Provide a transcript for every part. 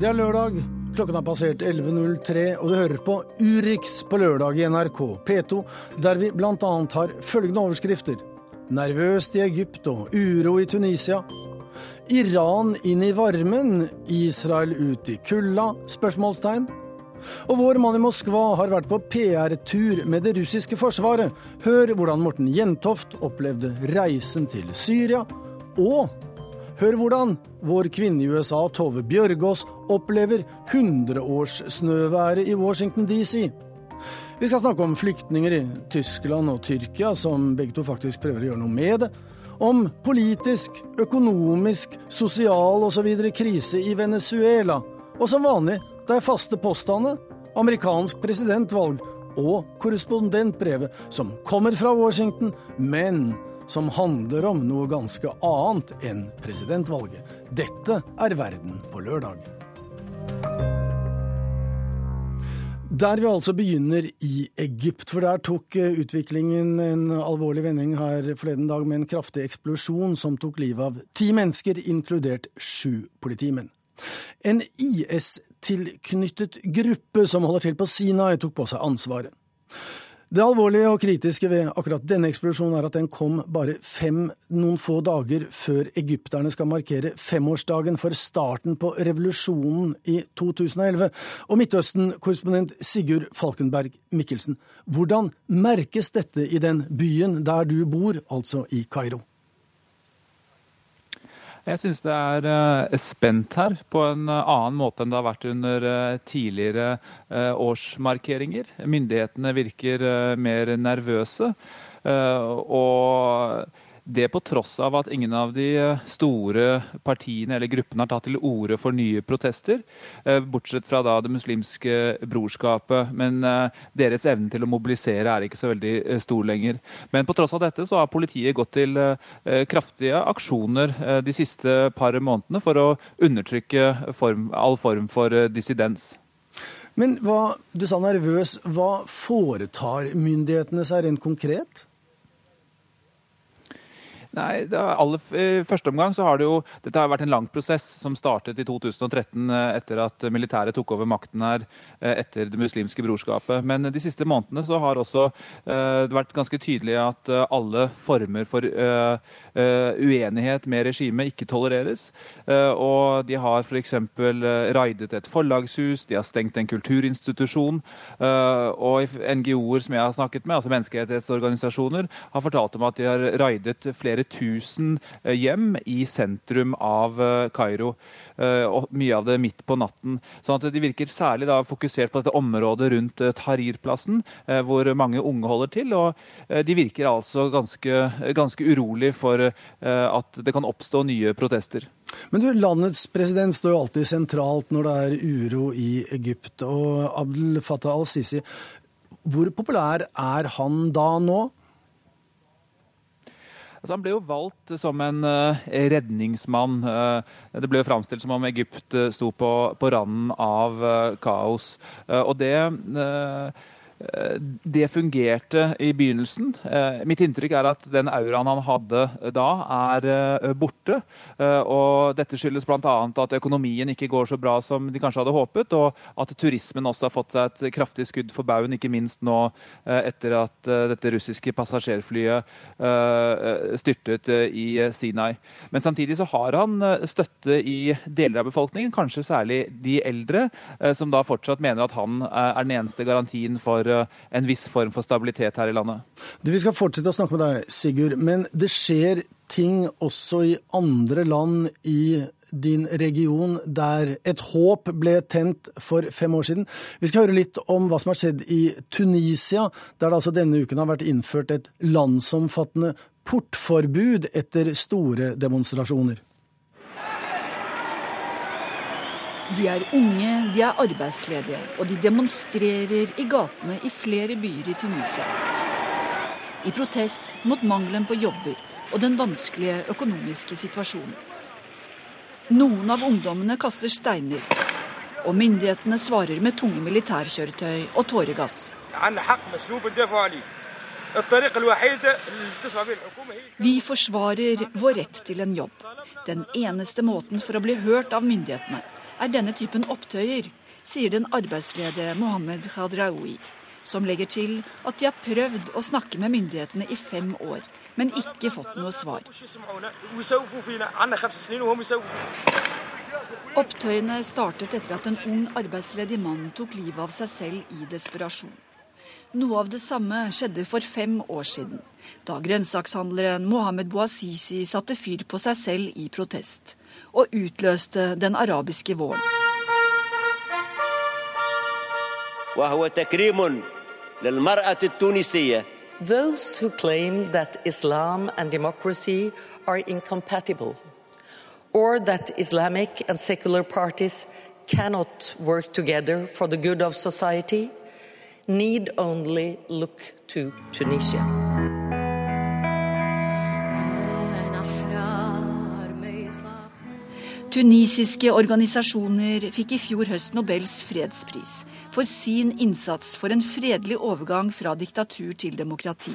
Det er lørdag. Klokken har passert 11.03, og du hører på Urix på lørdag i NRK P2, der vi bl.a. har følgende overskrifter. Nervøst i Egypt og uro i Tunisia. Iran inn i varmen, Israel ut i kulda? Spørsmålstegn. Og vår mann i Moskva har vært på PR-tur med det russiske forsvaret. Hør hvordan Morten Jentoft opplevde reisen til Syria. Og hør hvordan vår kvinne i USA, Tove Bjørgaas, opplever 100-årssnøværet i Washington DC. Vi skal snakke om flyktninger i Tyskland og Tyrkia, som begge to faktisk prøver å gjøre noe med det. Om politisk, økonomisk, sosial osv. krise i Venezuela. Og som vanlig, er faste påstandene, amerikansk presidentvalg og korrespondentbrevet som kommer fra Washington, men som handler om noe ganske annet enn presidentvalget. Dette er Verden på lørdag. Der vi altså begynner i Egypt, for der tok eh, utviklingen en alvorlig vending her forleden dag med en kraftig eksplosjon som tok livet av ti mennesker, inkludert sju politimenn. En IS-tilknyttet gruppe som holder til på Sinai, tok på seg ansvaret. Det alvorlige og kritiske ved akkurat denne eksplosjonen er at den kom bare fem, noen få dager før egypterne skal markere femårsdagen for starten på revolusjonen i 2011. Og Midtøsten-korrespondent Sigurd Falkenberg Mikkelsen, hvordan merkes dette i den byen der du bor, altså i Kairo? Jeg syns det er uh, spent her på en uh, annen måte enn det har vært under uh, tidligere årsmarkeringer. Myndighetene virker mer nervøse. og det på tross av at ingen av de eh, store partiene eller gruppene har tatt til orde for nye protester, eh, bortsett fra da Det muslimske brorskapet. Men eh, deres evne til å mobilisere er ikke så veldig stor lenger. Men på tross av dette så har politiet gått til kraftige aksjoner de siste par månedene for å undertrykke form, all form for dissidens. Men hva, du sa nervøs. Hva foretar myndighetene seg rent konkret? Nei, aller, I første omgang så har det jo Dette har vært en lang prosess som startet i 2013 eh, etter at militæret tok over makten her eh, etter Det muslimske brorskapet. Men de siste månedene så har også det vært ganske tydelig at alle former for uenighet med regimet ikke tolereres. og de har f.eks. raidet et forlagshus, de har stengt en kulturinstitusjon. og NGO-er som jeg har snakket med, altså menneskerettighetsorganisasjoner, har fortalt om at de har raidet flere flere tusen eh, hjem i sentrum av eh, Kairo. Eh, og mye av det midt på natten. Sånn at De virker særlig da fokusert på dette området rundt Tahrir-plassen, hvor mange unge holder til. og De virker altså ganske, ganske urolig for at det kan oppstå nye protester. Men du, Landets president står jo alltid sentralt når det er uro i Egypt. Og Abdel Fattah al-Sisi, hvor populær er han da nå? Altså, han ble jo valgt som en uh, redningsmann. Uh, det ble jo framstilt som om Egypt uh, sto på, på randen av kaos. og det det fungerte i begynnelsen. Eh, mitt inntrykk er at den auraen han hadde da, er eh, borte. Og dette skyldes bl.a. at økonomien ikke går så bra som de kanskje hadde håpet, og at turismen også har fått seg et kraftig skudd for baugen, ikke minst nå etter at dette russiske passasjerflyet styrtet i Sinai. Men samtidig så har han støtte i deler av befolkningen, kanskje særlig de eldre, som da fortsatt mener at han er den eneste garantien for en viss form for stabilitet her i landet. Du, vi skal fortsette å snakke med deg, Sigurd. Men det skjer ting også i andre land i din region der et håp ble tent for fem år siden. Vi skal høre litt om hva som har skjedd i Tunisia, der det altså denne uken har vært innført et landsomfattende portforbud etter store demonstrasjoner. De er unge, de er arbeidsledige, og de demonstrerer i gatene i flere byer i Tunisia. I protest mot mangelen på jobber og den vanskelige økonomiske situasjonen. Noen av ungdommene kaster steiner, og myndighetene svarer med tunge militærkjøretøy og tåregass. Vi forsvarer vår rett til en jobb. Den eneste måten for å bli hørt av myndighetene er denne typen opptøyer, sier den arbeidsledige Mohammed Khadraoui, som legger til at de har prøvd å snakke med myndighetene i fem år, men ikke fått noe svar. Opptøyene startet etter at en ung arbeidsledig mann tok livet av seg selv i desperasjon. Noe av det samme skjedde for fem år siden, da grønnsakshandleren Mohammed Bouazizi satte fyr på seg selv i protest, og utløste den arabiske våren. Those who claim that Islam and democracy are incompatible, or that Islamic and secular parties cannot work together for the good of society, need only look to Tunisia. Tunisiske organisasjoner fikk i fjor høst Nobels fredspris for sin innsats for en fredelig overgang fra diktatur til demokrati.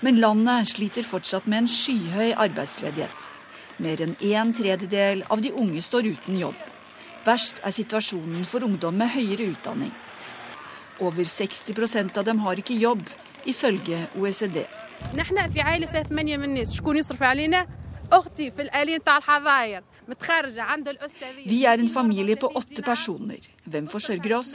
Men landet sliter fortsatt med en skyhøy arbeidsledighet. Mer enn en tredjedel av de unge står uten jobb. Verst er situasjonen for ungdom med høyere utdanning. Over 60% av dem har ikke jobb, ifølge OECD. Vi er en familie på åtte personer. Hvem forsørger oss?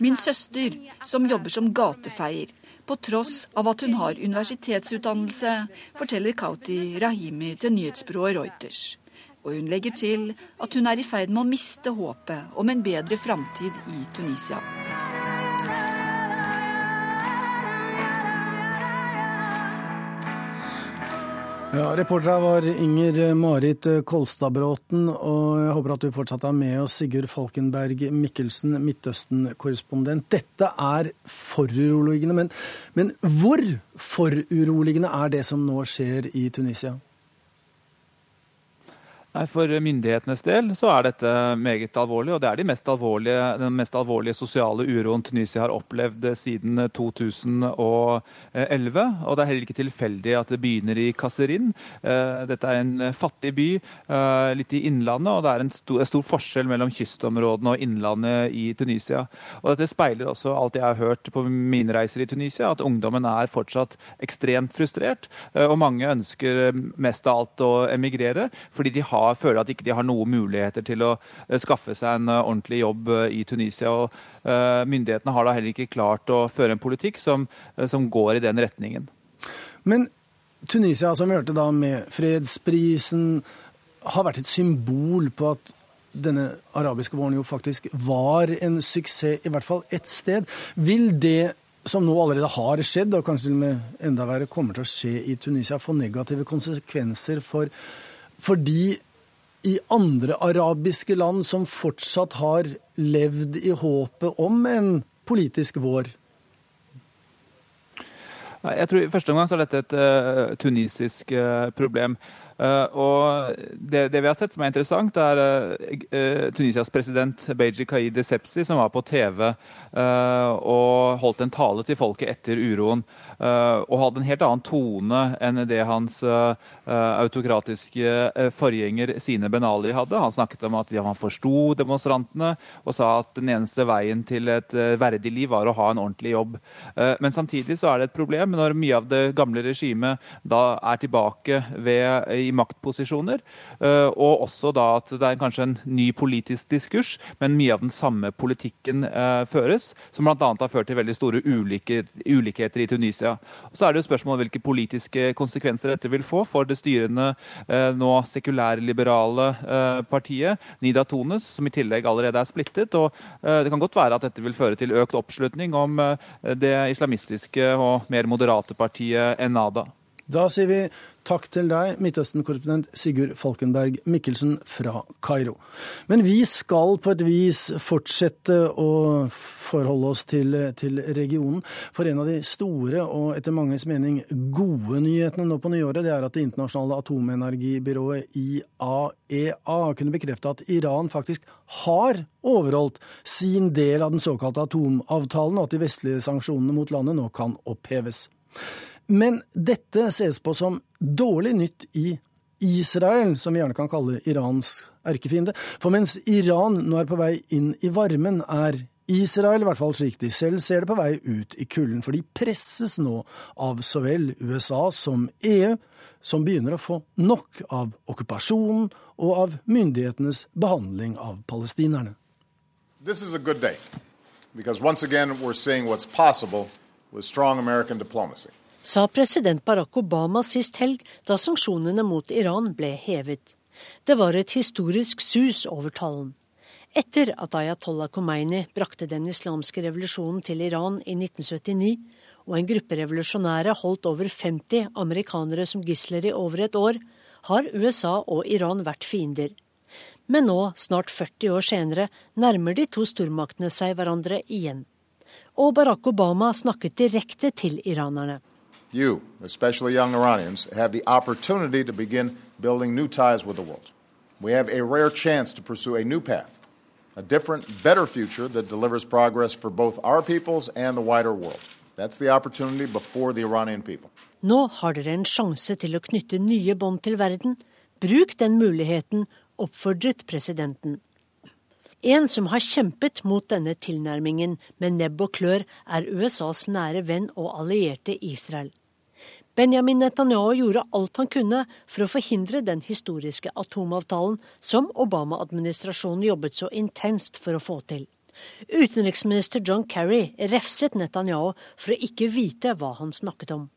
Min søster, som jobber som gatefeier, på tross av at hun har universitetsutdannelse, forteller Kauti Rahimi til nyhetsbyrået Reuters. Og hun legger til at hun er i ferd med å miste håpet om en bedre framtid i Tunisia. Ja, Reportere var Inger Marit Kolstadbråten, og jeg håper at du fortsatt er med oss, Sigurd Falkenberg Mikkelsen, Midtøsten-korrespondent. Dette er foruroligende, men, men hvor foruroligende er det som nå skjer i Tunisia? Nei, For myndighetenes del så er dette meget alvorlig, og det er de mest den mest alvorlige sosiale uroen Tunisia har opplevd siden 2011. Og det er heller ikke tilfeldig at det begynner i Kasserin. Eh, dette er en fattig by eh, litt i innlandet, og det er en stor, stor forskjell mellom kystområdene og innlandet i Tunisia. Og Dette speiler også alt jeg har hørt på mine reiser i Tunisia, at ungdommen er fortsatt ekstremt frustrert, eh, og mange ønsker mest av alt å emigrere. fordi de har har, føler at ikke de har noen muligheter til å eh, skaffe seg en eh, ordentlig jobb eh, i Tunisia. og Myndighetene har da heller ikke klart å føre en politikk som, som går i den retningen. Men Tunisia, som vi hørte da med fredsprisen, har vært et symbol på at denne arabiske våren jo faktisk var en suksess, i hvert fall ett sted. Vil det som nå allerede har skjedd, og kanskje til og med enda verre kommer til å skje i Tunisia, få negative konsekvenser for, fordi i andre arabiske land som fortsatt har levd i håpet om en politisk vår? Jeg tror I første omgang så er dette et uh, tunisisk uh, problem. Uh, og det, det, vi har sett som er interessant, er Tunisias president Beji Kaid Sepsi, som var på TV og holdt en tale til folket etter uroen. Eh, og hadde en helt annen tone enn det hans eh, eh, autokratiske forgjenger Sine Benali hadde. Han snakket om at han forsto demonstrantene og sa at den eneste veien til et verdig liv var å ha en ordentlig jobb. Men samtidig så er det et problem når mye av det gamle regimet da er tilbake ved, i maktposisjoner. Og også da at det er kanskje en ny politisk diskurs, men mye av den samme politikken føres, som bl.a. har ført til veldig store ulikheter i Tunisia. Så er det jo spørsmålet hvilke politiske konsekvenser dette vil få for det styrende eh, nå sekulærliberale eh, partiet, Nida Tones, som i tillegg allerede er splittet. og eh, Det kan godt være at dette vil føre til økt oppslutning om det islamistiske og mer moderate partiet Enada. Da sier vi takk til deg, Midtøsten-korrespondent Sigurd Falkenberg Mikkelsen fra Kairo. Men vi skal på et vis fortsette å forholde oss til, til, regionen. For en av de store og etter manges mening gode nyhetene nå på nyåret, det er at det internasjonale atomenergibyrået IAEA kunne bekrefte at Iran faktisk har overholdt sin del av den såkalte atomavtalen, og at de vestlige sanksjonene mot landet nå kan oppheves. Men dette ses på som dårlig nytt i Israel, som vi gjerne kan kalle Irans erkefiende. For mens Iran nå er på vei inn i varmen, er Israel, i hvert fall slik de selv ser det, på vei ut i kulden. For de presses nå av så vel USA som EU, som begynner å få nok av okkupasjonen og av myndighetenes behandling av palestinerne. This is a good day, because once again we're seeing what's possible with strong American diplomacy sa president Barack Obama sist helg da sanksjonene mot Iran ble hevet. Det var et historisk sus over tallen. Etter at Ayatollah Khomeini brakte den islamske revolusjonen til Iran i 1979, og en gruppe revolusjonære holdt over 50 amerikanere som gisler i over et år, har USA og Iran vært fiender. Men nå, snart 40 år senere, nærmer de to stormaktene seg hverandre igjen. Og Barack Obama snakket direkte til iranerne. You, especially young Iranians, have the opportunity to begin building new ties with the world. We have a rare chance to pursue a new path, a different, better future that delivers progress for both our peoples and the wider world. That's the opportunity before the Iranian people. Nå har dere en sjanse til å knytte nye bånd til verden. Bruk den muligheten, oppfordret presidenten. En som har kjempet mot denne tilnærmingen med nebb og klør, er USAs nære venn og allierte Israel. Benjamin Netanyahu gjorde alt han kunne for å forhindre den historiske atomavtalen som Obama-administrasjonen jobbet så intenst for å få til. Utenriksminister John Kerry refset Netanyahu for å ikke vite hva han snakket om.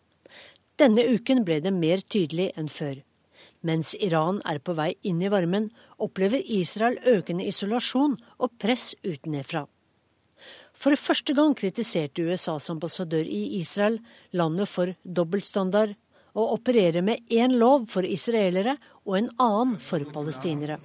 Denne uken ble det mer tydelig enn før. Mens Iran er på vei inn i varmen, opplever Israel økende isolasjon og press utenfra. For første gang kritiserte USAs ambassadør i Israel landet for dobbeltstandard og opererer med én lov for israelere og en annen for palestinere.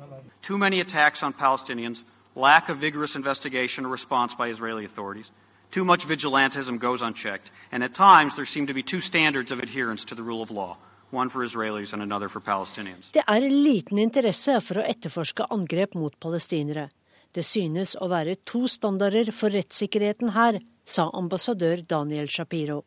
Too many attacks on Palestinians, lack of vigorous investigation or response by Israeli authorities. Too much vigilantism goes unchecked, and at times there seem to be two standards of adherence to the rule of law. One for Israelis and another for Palestinians. Det er liten interesse for å etterforske angrep mot palestinere. Det synes å være to standarder for rettssikkerheten her, sa ambassadør Daniel Shapiro.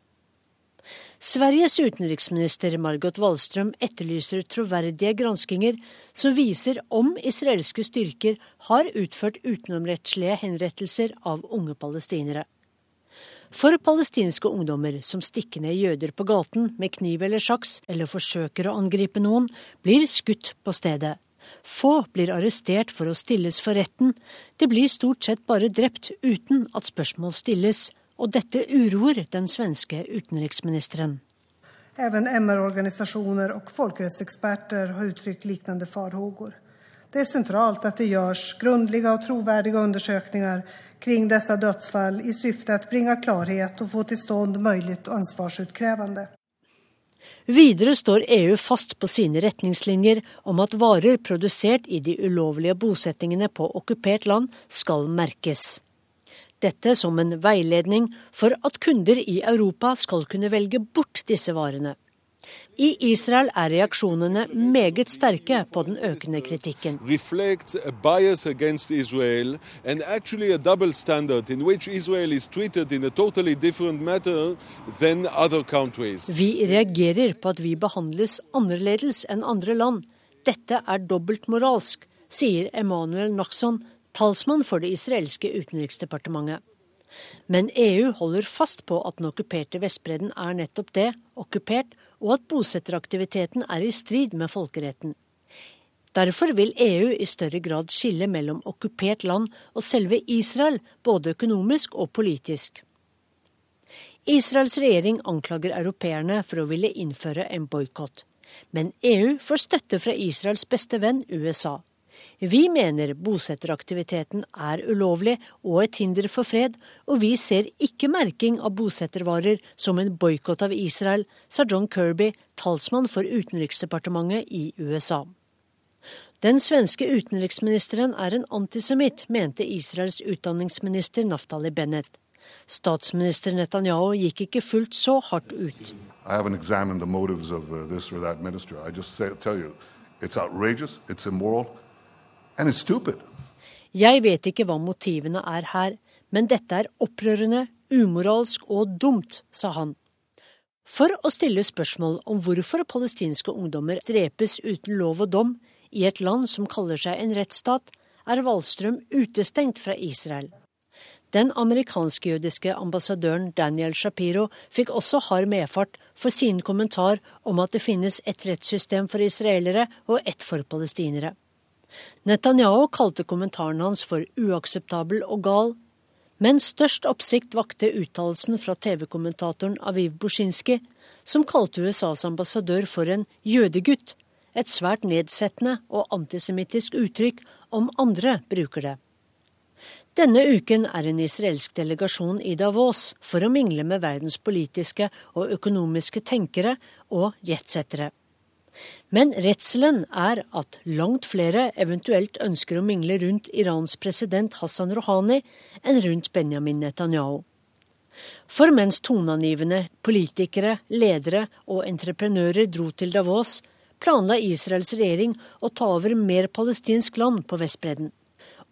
Sveriges utenriksminister Margot Wallstrøm etterlyser troverdige granskinger som viser om israelske styrker har utført utenomrettslige henrettelser av unge palestinere. For palestinske ungdommer som stikker ned jøder på gaten med kniv eller sjaks, eller forsøker å angripe noen, blir skutt på stedet. Få blir arrestert for å stilles for retten. De blir stort sett bare drept uten at spørsmål stilles. Og dette uroer den svenske utenriksministeren. Even MR-organisasjoner og folkerettseksperter har uttrykt lignende farhågor. Det er sentralt at det gjøres grundige og troverdige undersøkelser kring disse dødsfall i syfte å bringe klarhet og få til stånd mulig ansvarsutkrävande. Videre står EU fast på sine retningslinjer om at varer produsert i de ulovlige bosettingene på okkupert land skal merkes. Dette som en veiledning for at kunder i Europa skal kunne velge bort disse varene. I Israel er reaksjonene meget sterke på den økende kritikken. Israel, totally Vi reagerer på at vi behandles annerledes enn andre land. Dette er dobbeltmoralsk, sier Emanuel Nachson, talsmann for det israelske utenriksdepartementet. Men EU holder fast på at den okkuperte Vestbredden er nettopp det, okkupert, og at bosetteraktiviteten er i strid med folkeretten. Derfor vil EU i større grad skille mellom okkupert land og selve Israel, både økonomisk og politisk. Israels regjering anklager europeerne for å ville innføre en boikott. Men EU får støtte fra Israels beste venn USA. Vi mener bosetteraktiviteten er ulovlig og et hinder for fred, og vi ser ikke merking av bosettervarer som en boikott av Israel, sa John Kirby, talsmann for Utenriksdepartementet i USA. Den svenske utenriksministeren er en antisemitt, mente Israels utdanningsminister Naftali Bennett. Statsminister Netanyahu gikk ikke fullt så hardt ut. Minister. It's outrageous, it's immoral, jeg vet ikke hva motivene er her, men dette er opprørende, umoralsk og dumt, sa han. For å stille spørsmål om hvorfor palestinske ungdommer drepes uten lov og dom i et land som kaller seg en rettsstat, er Wallstrøm utestengt fra Israel. Den amerikansk-jødiske ambassadøren Daniel Shapiro fikk også hard medfart for sin kommentar om at det finnes et rettssystem for israelere og ett for palestinere. Netanyahu kalte kommentaren hans for uakseptabel og gal, men størst oppsikt vakte uttalelsen fra TV-kommentatoren Aviv Bushinski, som kalte USAs ambassadør for en jødegutt, et svært nedsettende og antisemittisk uttrykk om andre bruker det. Denne uken er en israelsk delegasjon i Davos for å mingle med verdens politiske og økonomiske tenkere og jetsettere. Men redselen er at langt flere eventuelt ønsker å mingle rundt Irans president Hassan Rouhani enn rundt Benjamin Netanyahu. For mens toneangivende politikere, ledere og entreprenører dro til Davos, planla Israels regjering å ta over mer palestinsk land på Vestbredden.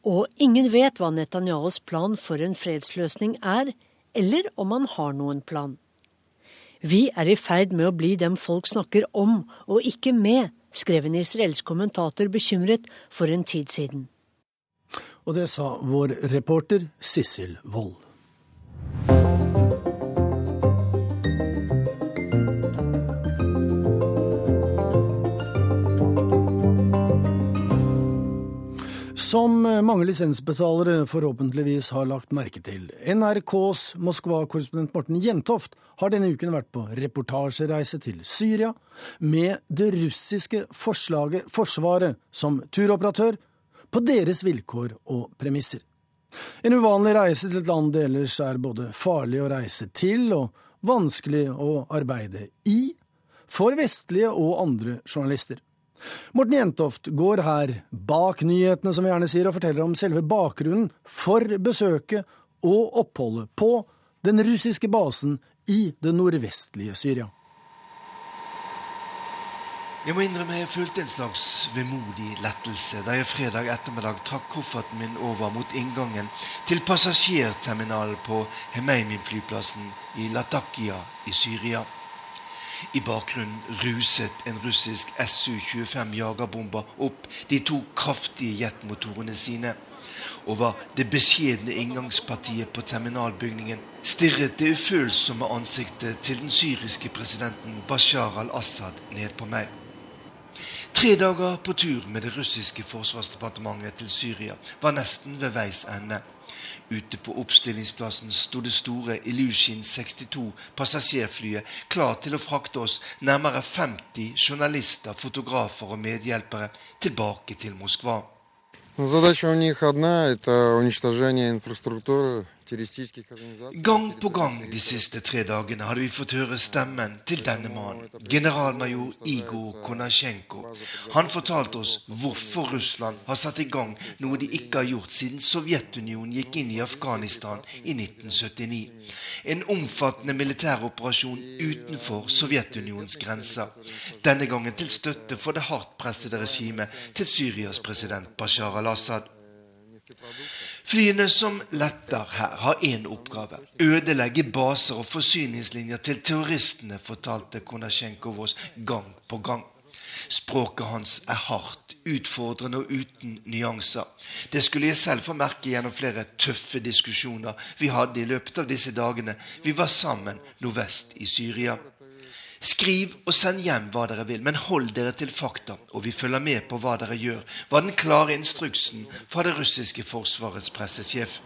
Og ingen vet hva Netanyahus plan for en fredsløsning er, eller om han har noen plan. Vi er i ferd med å bli dem folk snakker om og ikke med, skrev en israelsk kommentator bekymret for en tid siden. Og det sa vår reporter Sissel Wold. Som mange lisensbetalere forhåpentligvis har lagt merke til, NRKs Moskva-korrespondent Morten Jentoft har denne uken vært på reportasjereise til Syria med det russiske forslaget forsvaret som turoperatør, på deres vilkår og premisser. En uvanlig reise til et land det ellers er både farlig å reise til og vanskelig å arbeide i, for vestlige og andre journalister. Morten Jentoft går her bak nyhetene, som vi gjerne sier, og forteller om selve bakgrunnen for besøket og oppholdet på den russiske basen i det nordvestlige Syria. Jeg må innrømme jeg følte en slags vemodig lettelse da jeg fredag ettermiddag trakk kofferten min over mot inngangen til passasjerterminalen på Hemeimin-flyplassen i Latakia i Syria. I bakgrunnen ruset en russisk Su-25 jagerbomber opp de to kraftige jetmotorene sine. Over det beskjedne inngangspartiet på terminalbygningen stirret det ufølsomme ansiktet til den syriske presidenten Bashar al-Assad ned på meg. Tre dager på tur med det russiske forsvarsdepartementet til Syria var nesten ved veis ende. Ute på oppstillingsplassen sto det store Ilushin 62 passasjerflyet klar til å frakte oss nærmere 50 journalister, fotografer og medhjelpere tilbake til Moskva. Задача у них одна – это уничтожение инфраструктуры Gang på gang de siste tre dagene hadde vi fått høre stemmen til denne mannen, generalmajor Igor Konasjenko. Han fortalte oss hvorfor Russland har satt i gang noe de ikke har gjort siden Sovjetunionen gikk inn i Afghanistan i 1979. En omfattende militæroperasjon utenfor Sovjetunionens grenser. Denne gangen til støtte for det hardt pressede regimet til Syrias president Bashar al-Assad. Flyene som letter her, har én oppgave. Ødelegge baser og forsyningslinjer til terroristene, fortalte Konasjenkov oss gang på gang. Språket hans er hardt, utfordrende og uten nyanser. Det skulle jeg selv få merke gjennom flere tøffe diskusjoner vi hadde i løpet av disse dagene vi var sammen nordvest i Syria. Skriv og send hjem hva dere vil, men hold dere til fakta, og vi følger med på hva dere gjør, var den klare instruksen fra det russiske forsvarets pressesjef.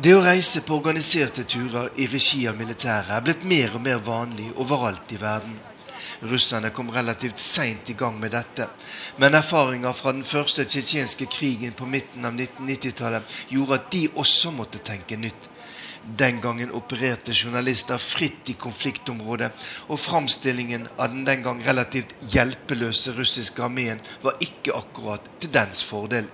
Det å reise på organiserte turer i regi av militæret er blitt mer og mer vanlig overalt i verden. Russerne kom relativt seint i gang med dette, men erfaringer fra den første tsjetsjenske krigen på midten av 1990-tallet gjorde at de også måtte tenke nytt. Den gangen opererte journalister fritt i konfliktområdet, og framstillingen av den den gang relativt hjelpeløse russiske armeen var ikke akkurat til dens fordel.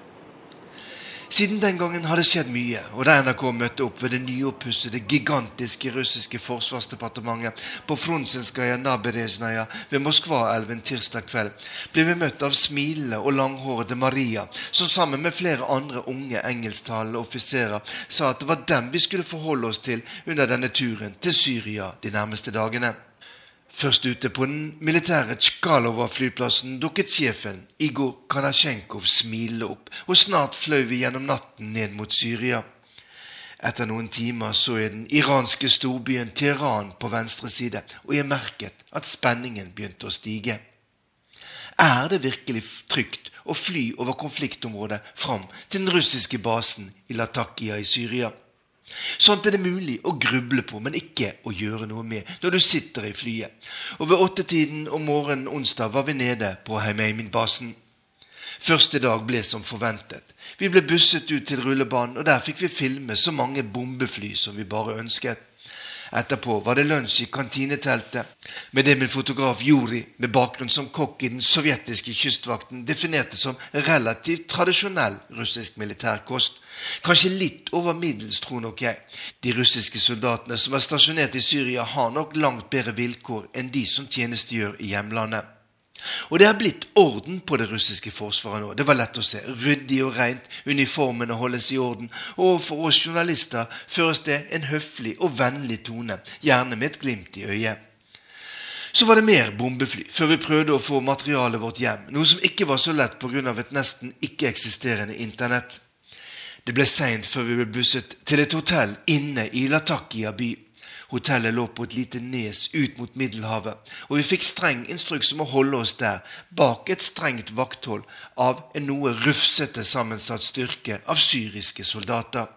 Siden den gangen har det skjedd mye, og da NRK møtte opp ved det nyoppussede, gigantiske russiske forsvarsdepartementet på Fronsenskaja Naberezjnaja ved Moskva-elven tirsdag kveld, ble vi møtt av smilende og langhårede Maria, som sammen med flere andre unge engelsktalende offiserer sa at det var dem vi skulle forholde oss til under denne turen til Syria de nærmeste dagene. Først ute på den militære Tsjkalova-flyplassen dukket sjefen, Igor Kanasjenkov, smilende opp, og snart fløy vi gjennom natten ned mot Syria. Etter noen timer så jeg den iranske storbyen Teheran på venstre side, og jeg merket at spenningen begynte å stige. Er det virkelig trygt å fly over konfliktområdet fram til den russiske basen i Latakia i Syria? Sånt er det mulig å gruble på, men ikke å gjøre noe med når du sitter i flyet. Og ved åttetiden om morgenen onsdag var vi nede på Heimeimin-basen. Første dag ble som forventet. Vi ble busset ut til rullebanen, og der fikk vi filme så mange bombefly som vi bare ønsket. Etterpå var det lunsj i kantineteltet med det min fotograf Juri, med bakgrunn som kokk i den sovjetiske kystvakten, definerte som relativt tradisjonell russisk militærkost. Kanskje litt over middels, tror nok jeg. De russiske soldatene som er stasjonert i Syria, har nok langt bedre vilkår enn de som tjenestegjør i hjemlandet. Og det har blitt orden på det russiske forsvaret nå. Det var lett å se. Ryddig og rent. Uniformene holdes i orden. Og for oss journalister føres det en høflig og vennlig tone, gjerne med et glimt i øyet. Så var det mer bombefly før vi prøvde å få materialet vårt hjem, noe som ikke var så lett pga. et nesten ikke-eksisterende internett. Det ble seint før vi ble busset til et hotell inne i Latakia by. Hotellet lå på et lite nes ut mot Middelhavet, og vi fikk streng instruks om å holde oss der, bak et strengt vakthold av en noe rufsete sammensatt styrke av syriske soldater.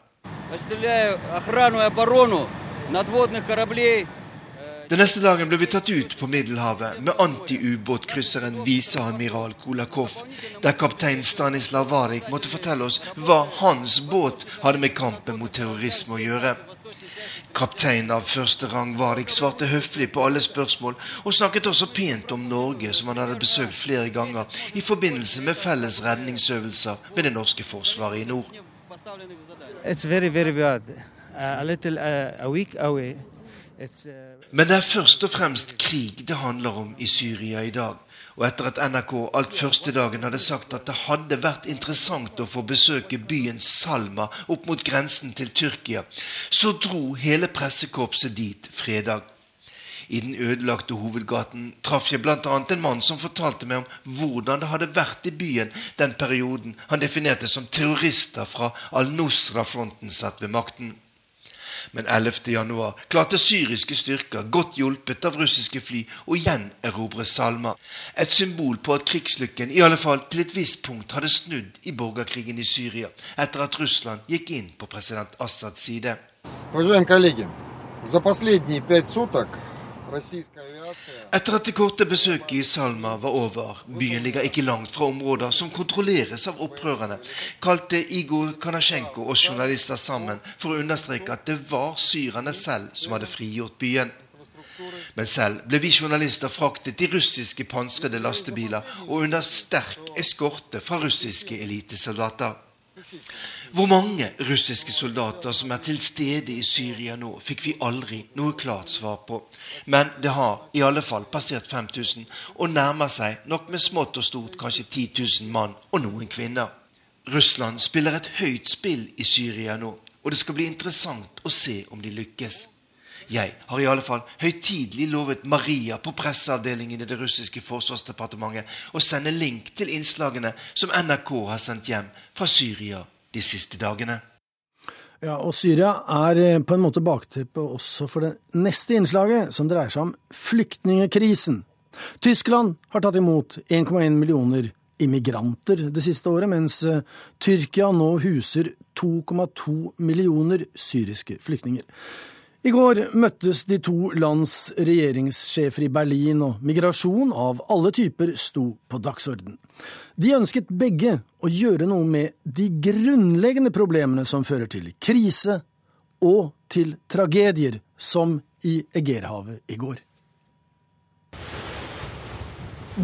Den neste dagen ble vi tatt ut på Middelhavet med antiubåtkrysseren Viseadmiral Kolakov, der kaptein Stanislav Varik måtte fortelle oss hva hans båt hadde med kampen mot terrorisme å gjøre. Kaptein av første rang Varik svarte høflig på alle spørsmål, og snakket også pent om Norge, som han hadde besøkt flere ganger i forbindelse med felles redningsøvelser med det norske forsvaret i nord. Very, very little, uh, Men det er først og fremst krig det handler om i Syria i dag. Og etter at NRK alt første dagen hadde sagt at det hadde vært interessant å få besøke byen Salma opp mot grensen til Tyrkia, så dro hele pressekorpset dit fredag. I den ødelagte hovedgaten traff jeg bl.a. en mann som fortalte meg om hvordan det hadde vært i byen den perioden han definerte som terrorister fra al-Nusra-fronten satt ved makten Men 11.1 klarte syriske styrker, godt hjulpet av russiske fly, å gjenerobre Salma. Et symbol på at krigslykken i alle fall til et visst punkt hadde snudd i borgerkrigen i Syria, etter at Russland gikk inn på president Assads side. Уважаемые коллеги, за последние пять суток etter at det korte besøket i Salma var over, byen ligger ikke langt fra områder som kontrolleres av opprørerne, kalte Igor Kanasjenko oss journalister sammen for å understreke at det var syrerne selv som hadde frigjort byen. Men selv ble vi journalister fraktet i russiske pansrede lastebiler og under sterk eskorte fra russiske elitesoldater. Hvor mange russiske soldater som er til stede i Syria nå, fikk vi aldri noe klart svar på. Men det har i alle fall passert 5000, og nærmer seg, nok med smått og stort, kanskje 10 000 mann og noen kvinner. Russland spiller et høyt spill i Syria nå, og det skal bli interessant å se om de lykkes. Jeg har i alle fall høytidelig lovet Maria på presseavdelingen i det russiske forsvarsdepartementet å sende link til innslagene som NRK har sendt hjem fra Syria de siste dagene. Ja, og Syria er eh, på en måte bakteppet også for det neste innslaget, som dreier seg om flyktningekrisen. Tyskland har tatt imot 1,1 millioner immigranter det siste året, mens eh, Tyrkia nå huser 2,2 millioner syriske flyktninger. I går møttes de to lands regjeringssjefer i Berlin, og migrasjon av alle typer sto på dagsorden. De ønsket begge å gjøre noe med de grunnleggende problemene som fører til krise og til tragedier, som i Egerhavet i går.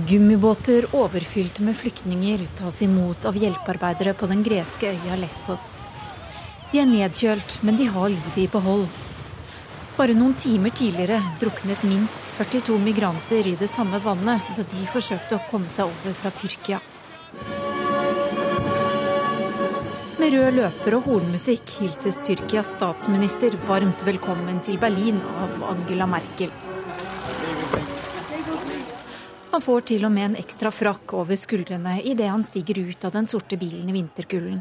Gummibåter overfylt med flyktninger tas imot av hjelpearbeidere på den greske øya Lesbos. De er nedkjølt, men de har livet i behold. Bare noen timer tidligere druknet minst 42 migranter i det samme vannet da de forsøkte å komme seg over fra Tyrkia. Med rød løper og hornmusikk hilses Tyrkias statsminister varmt velkommen til Berlin av Angela Merkel. Han får til og med en ekstra frakk over skuldrene idet han stiger ut av den sorte bilen i vinterkulden.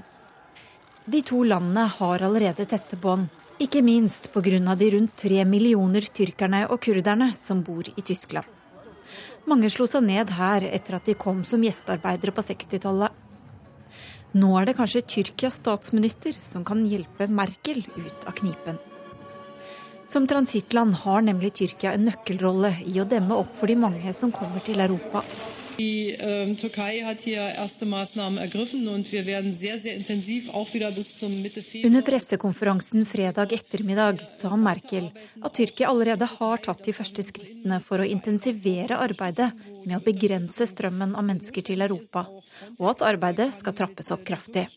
De to landene har allerede tette bånd, ikke minst pga. de rundt tre millioner tyrkerne og kurderne som bor i Tyskland. Mange slo seg ned her etter at de kom som gjestearbeidere på 60-tallet. Nå er det kanskje Tyrkias statsminister som kan hjelpe Merkel ut av knipen. Som transittland har nemlig Tyrkia en nøkkelrolle i å demme opp for de mange som kommer til Europa. Die ähm, Türkei hat hier erste Maßnahmen ergriffen und wir werden sehr, sehr intensiv auch wieder bis zum Mitte Februar. Under pressekonferansen fredag ettermiddag sa Merkel at Tyrkia allerede har tatt de første skrittene for å intensivere arbeidet med å begrense strømmen av mennesker til Europa, og at arbeidet skal trappes opp kraftig.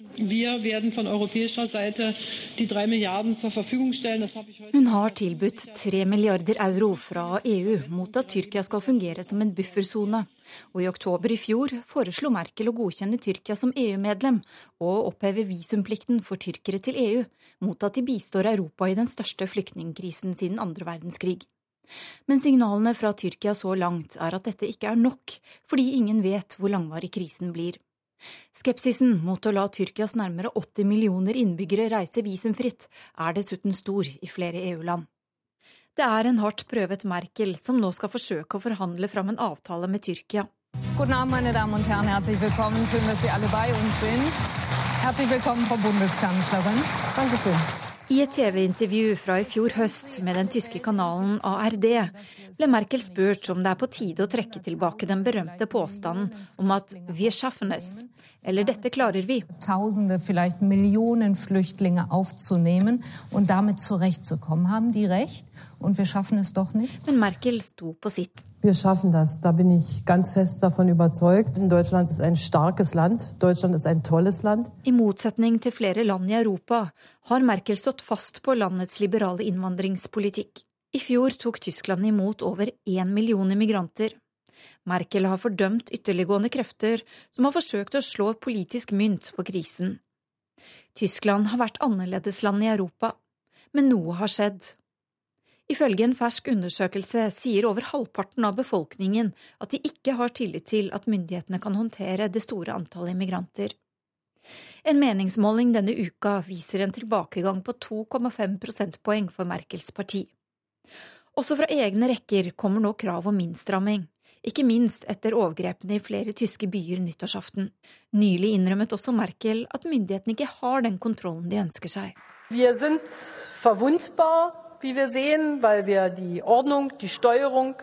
Hun har tilbudt tre milliarder euro fra EU mot at Tyrkia skal fungere som en buffersone. Og i oktober i fjor foreslo Merkel å godkjenne Tyrkia som EU-medlem og oppheve visumplikten for tyrkere til EU, mot at de bistår Europa i den største flyktningkrisen siden andre verdenskrig. Men signalene fra Tyrkia så langt er at dette ikke er nok, fordi ingen vet hvor langvarig krisen blir. Skepsisen mot å la Tyrkias nærmere 80 millioner innbyggere reise visumfritt er dessuten stor i flere EU-land. Det er en hardt prøvet Merkel som nå skal forsøke å forhandle fram en avtale med Tyrkia. Guten Abend, meine Damen und Herren. Herzlich willkommen. Schön, dass Sie alle bei uns sind. Herzlich willkommen, Frau Bundeskanzlerin. Dankeschön. I et TV-intervju fra i fjor høst med den tyske kanalen ARD ble Merkel spurt om det er på tide å trekke tilbake den berømte påstanden om at 'wir schaffen es', eller 'dette klarer vi'. Tausende, vielleicht Millionen Flüchtlinge aufzunehmen und damit zurechtzukommen. Haben die recht? Und wir schaffen es doch nicht? Men Merkel sto på sitt. Wir schaffen das, da bin ich ganz fest davon überzeugt. Deutschland ist ein starkes Land, Deutschland ist ein tolles Land. I motsetning til flere land i Europa har Merkel stått fast på landets liberale innvandringspolitikk. I fjor tok Tyskland imot over én million migranter. Merkel har fordømt ytterliggående krefter som har forsøkt å slå politisk mynt på krisen. Tyskland har vært annerledesland i Europa, men noe har skjedd. Ifølge en fersk undersøkelse sier over halvparten av befolkningen at de ikke har tillit til at myndighetene kan håndtere det store antallet immigranter. En meningsmåling denne uka viser en tilbakegang på 2,5 prosentpoeng for Merkels parti. Også fra egne rekker kommer nå krav om innstramming, ikke minst etter overgrepene i flere tyske byer nyttårsaften. Nylig innrømmet også Merkel at myndighetene ikke har den kontrollen de ønsker seg. Vi er forvundbare, wie wir sehen, weil wir die Ordnung, die Steuerung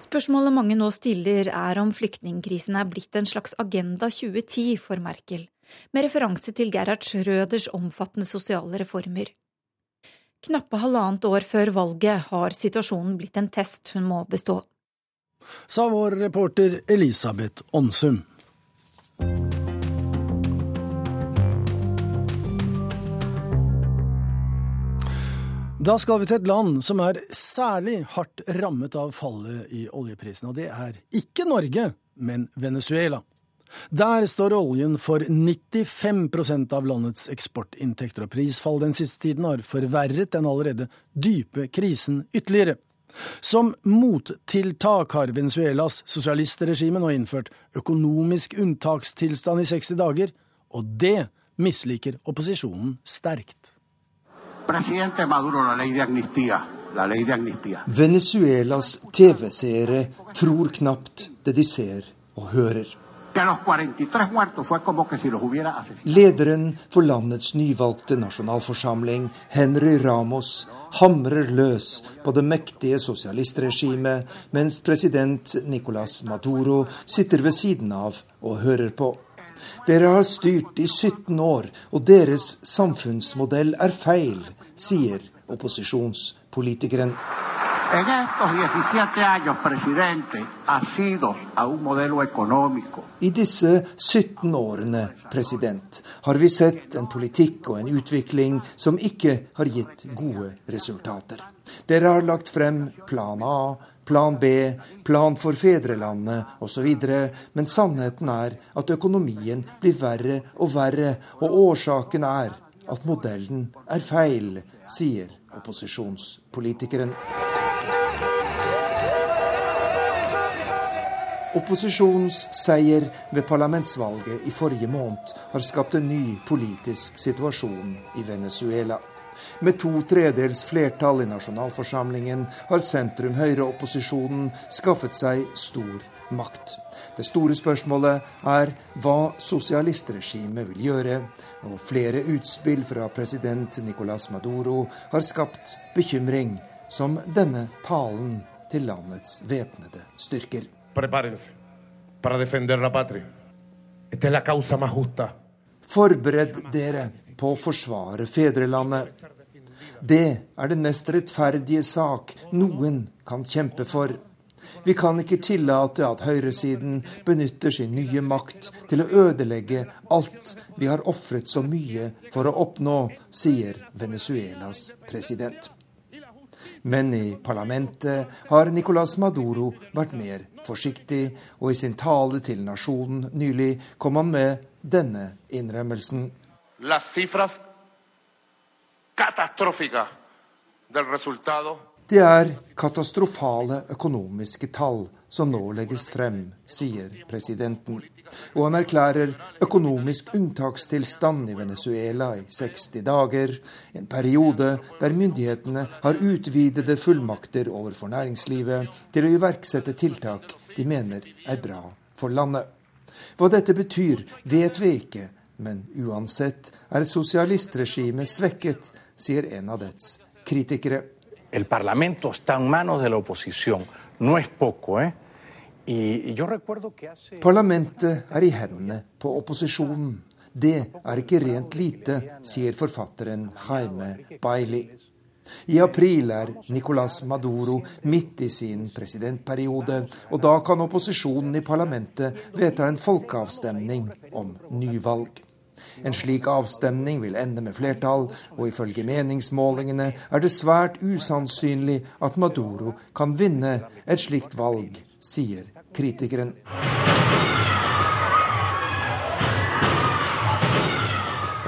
Spørsmålet mange nå stiller, er om flyktningkrisen er blitt en slags Agenda 2010 for Merkel, med referanse til Gerhard Schrøders omfattende sosiale reformer. Knappe halvannet år før valget har situasjonen blitt en test hun må bestå. Sa vår reporter Elisabeth Onsum. Da skal vi til et land som er særlig hardt rammet av fallet i oljeprisen, og det er ikke Norge, men Venezuela. Der står oljen for 95% av landets eksportinntekter, og prisfall den siste tiden har forverret den allerede dype krisen ytterligere. Som mottiltak har Venezuelas sosialistregime nå innført økonomisk unntakstilstand i 60 dager, og det misliker opposisjonen sterkt. Presidente Maduro, la ley de amnistía. La ley de amnistía. Venezuelas TV-seere tror knapt det de ser og hører. Que los 43 muertos fue como que si los hubiera asesinado. Lederen for landets nyvalgte nasjonalforsamling, Henry Ramos, hamrer løs på det mektige sosialistregimet, mens president Nicolas Maduro sitter ved siden av og hører på. Dere har styrt i 17 år, og deres samfunnsmodell er feil, sier opposisjonspolitikeren. En estos 17 años, presidente, asidos a un modelo económico I disse 17 årene, president, har vi sett en politikk og en utvikling som ikke har gitt gode resultater. Dere har lagt frem plan A, plan B, plan for fedrelandet osv., men sannheten er at økonomien blir verre og verre, og årsaken er at modellen er feil, sier opposisjonspolitikeren. Opposisjonsseier ved parlamentsvalget i forrige måned har skapt en ny politisk situasjon i Venezuela. Med to tredels flertall i nasjonalforsamlingen har sentrum-høyre-opposisjonen skaffet seg stor makt. Det store spørsmålet er hva sosialistregimet vil gjøre, og flere utspill fra president Nicolas Maduro har skapt bekymring, som denne talen til landets væpnede styrker. Forbered dere på å forsvare fedrelandet. Det er den mest rettferdige sak noen kan kjempe for. Vi kan ikke tillate at høyresiden benytter sin nye makt til å ødelegge alt vi har ofret så mye for å oppnå, sier Venezuelas president. Men i parlamentet har Nicolas Maduro vært mer forsiktig, og i sin tale til nasjonen nylig kom han med denne innrømmelsen. Det er katastrofale økonomiske tall som nå legges frem, sier presidenten. Og han erklærer økonomisk unntakstilstand i Venezuela i 60 dager, en periode der myndighetene har utvidede fullmakter overfor næringslivet til å iverksette tiltak de mener er bra for landet. Hva dette betyr, vet vi ikke, men uansett er sosialistregimet svekket, sier en av dets kritikere. El parlamento está en manos de la oposición. No es poco, ¿eh? Parlamentet er i hendene på opposisjonen. Det er ikke rent lite, sier forfatteren Jaime Bailey. I april er Nicolas Maduro midt i sin presidentperiode, og da kan opposisjonen i parlamentet vedta en folkeavstemning om nyvalg. En slik avstemning vil ende med flertall, og ifølge meningsmålingene er det svært usannsynlig at Maduro kan vinne et slikt valg, sier kritikeren.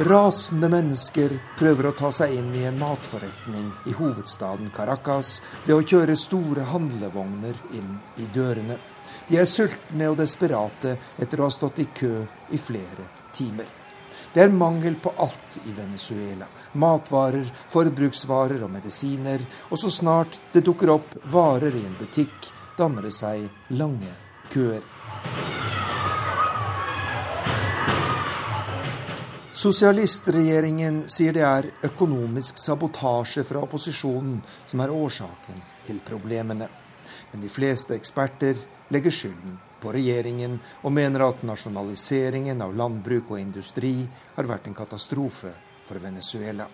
Rasende mennesker prøver å ta seg inn i en matforretning i hovedstaden Caracas ved å kjøre store handlevogner inn i dørene. De er sultne og desperate etter å ha stått i kø i flere timer. Det er mangel på alt i Venezuela. Matvarer, forbruksvarer og medisiner. Og så snart det dukker opp varer i en butikk, danner det seg lange køer. Sosialistregjeringen sier det er økonomisk sabotasje fra opposisjonen som er årsaken til problemene. Men de fleste eksperter legger skylden på regjeringen og mener at nasjonaliseringen av landbruk og industri har vært en katastrofe for Venezuela.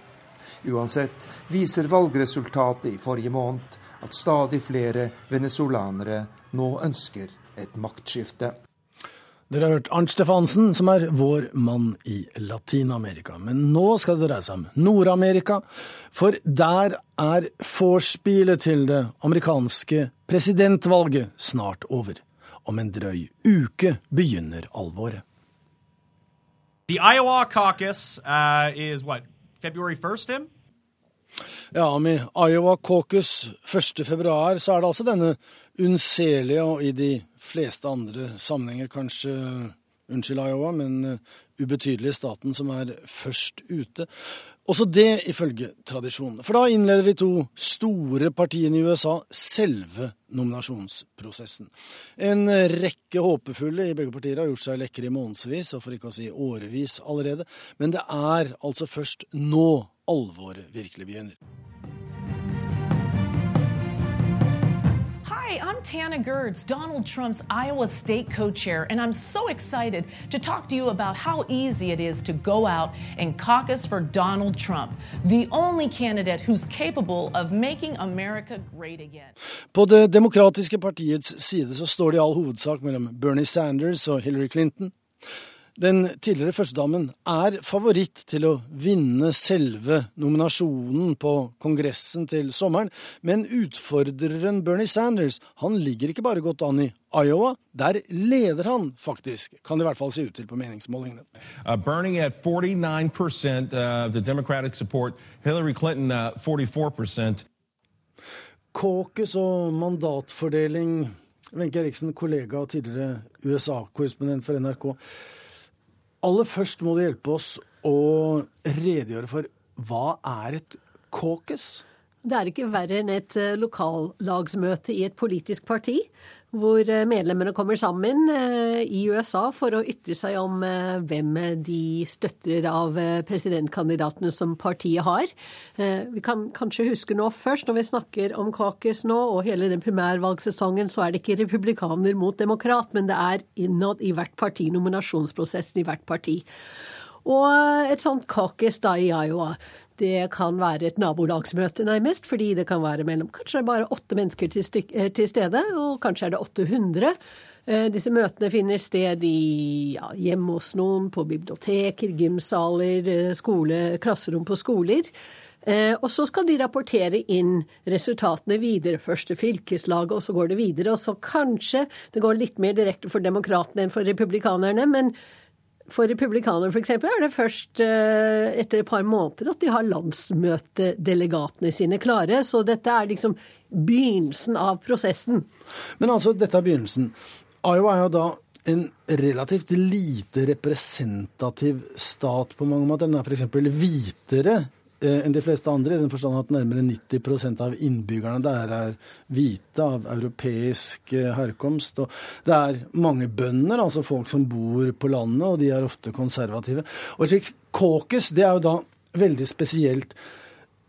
Uansett viser valgresultatet i forrige måned at stadig flere venezolanere nå ønsker et maktskifte. Dere har hørt Arnt Stefansen, som er vår mann i Latin-Amerika. Men nå skal det dreie seg om Nord-Amerika, for der er vorspielet til det amerikanske presidentvalget snart over. Om en drøy uke begynner alvoret. The Iowa caucus uh, is what, February 1st, Tim? Ja, med Iowa caucus 1. februar så er det altså denne unnselige, og i de fleste andre sammenhenger kanskje Unnskyld, Iowa, men uh, ubetydelige staten som er først ute. Også det ifølge tradisjonen. For da innleder de to store partiene i USA selve nominasjonsprosessen. En rekke håpefulle i begge partier har gjort seg lekre i månedsvis, og for ikke å si årevis allerede. Men det er altså først nå alvoret virkelig begynner. Hi, I'm Tana Gerds, Donald Trump's Iowa State co chair, and I'm so excited to talk to you about how easy it is to go out and caucus for Donald Trump, the only candidate who's capable of making America great again. På Det demokratiske partiets side så står det i all hovedsak mellom Bernie Sanders og Hillary Clinton. Den tidligere førstedamen er favoritt til å vinne selve nominasjonen på Kongressen til sommeren, men utfordreren Bernie Sanders han ligger ikke bare godt an i Iowa, der leder han faktisk, kan det i hvert fall se ut til på meningsmålingene. Uh, Bernie at 49% uh, the Democratic support, Hillary Clinton uh, 44 Caucus og mandatfordeling. Wenche Eriksen, kollega og tidligere USA-korrespondent for NRK. Aller først må du hjelpe oss å redegjøre for hva er et caucus? Det er ikke verre enn et eh, lokallagsmøte i et politisk parti hvor eh, medlemmene kommer sammen eh, i USA for å ytre seg om eh, hvem de støtter av presidentkandidatene som partiet har. Vi kan kanskje huske nå først, når vi snakker om caucus nå og hele den primærvalgsesongen, så er det ikke republikaner mot demokrat, men det er innad i hvert parti, nominasjonsprosessen i hvert parti. Og et sånt caucus da i Iowa, det kan være et nabolagsmøte, nærmest, fordi det kan være mellom kanskje bare åtte mennesker til, styk, til stede, og kanskje er det 800. Eh, disse møtene finner sted i ja, hjemme hos noen, på biblioteker, gymsaler, eh, skole, klasserom på skoler. Eh, og så skal de rapportere inn resultatene videre. Først til fylkeslaget, og så går det videre. Og så kanskje det går litt mer direkte for demokratene enn for republikanerne, men for republikanerne f.eks. er det først eh, etter et par måneder at de har landsmøtedelegatene sine klare. Så dette er liksom begynnelsen av prosessen. Men altså, dette er begynnelsen. Iowa er jo da en relativt lite representativ stat på mange måter. Den er f.eks. hvitere enn de fleste andre, i den forstand at nærmere 90% av innbyggerne der er hvite av europeisk eh, herkomst. Og det er mange bønder, altså folk som bor på landet, og de er ofte konservative. Og et slikt caucus, det er jo da veldig spesielt.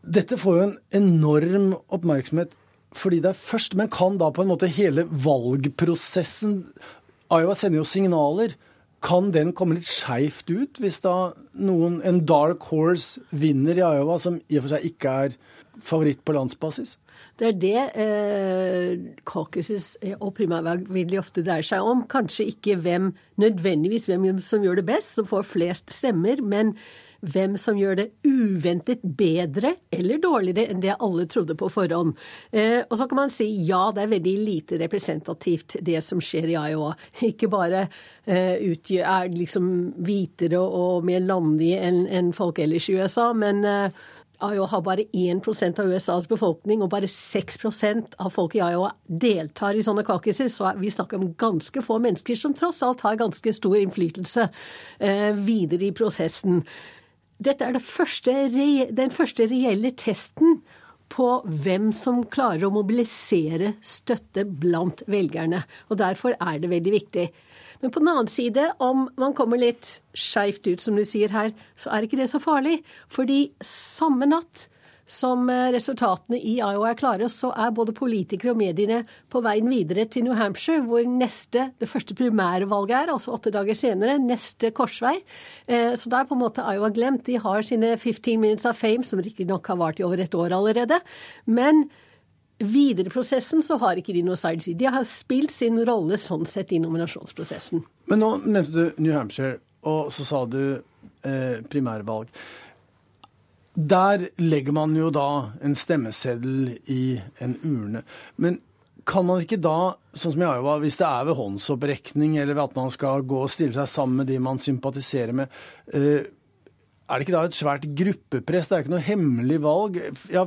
Dette får jo en enorm oppmerksomhet fordi det er først, men kan da på en måte hele valgprosessen Iowa sender jo signaler kan den komme litt skeivt ut hvis da noen, en dark horse vinner i Iowa, som i og for seg ikke er favoritt på landsbasis? Det er det eh, caucuses og primærvalg veldig ofte dreier seg om. Kanskje ikke hvem, nødvendigvis hvem som gjør det best, som får flest stemmer, men hvem som gjør det uventet bedre eller dårligere enn det alle trodde på forhånd. Eh, og så kan man si ja, det er veldig lite representativt det som skjer i Iowa. Ikke bare eh, utgjør, er liksom hvitere og mer landige enn en folk ellers i USA, men eh, har bare 1% av USAs befolkning, og bare 6% av folk i Iowa deltar i sånne kakiser. Så vi snakker om ganske få mennesker som tross alt har ganske stor innflytelse eh, videre i prosessen. Dette er det første, den første reelle testen på hvem som klarer å mobilisere støtte blant velgerne. Og Derfor er det veldig viktig. Men på den annen side, om man kommer litt skeivt ut, som du sier her, så er ikke det så farlig. Fordi samme natt som eh, resultatene i Iowa er klare, så er både politikere og mediene på veien videre til New Hampshire, hvor neste, det første primærvalget er, altså åtte dager senere. Neste korsvei. Eh, så da er på en måte Iowa glemt. De har sine 15 minutes of fame, som riktignok har vart i over et år allerede. Men videre prosessen så har ikke de noe side side. De har spilt sin rolle sånn sett i nominasjonsprosessen. Men nå nevnte du New Hampshire, og så sa du eh, primærvalg. Der legger man jo da en stemmeseddel i en urne. Men kan man ikke da, sånn som i Iowa, hvis det er ved håndsopprekning eller ved at man skal gå og stille seg sammen med de man sympatiserer med, eh, er det ikke da et svært gruppepress? Det er ikke noe hemmelig valg. Ja,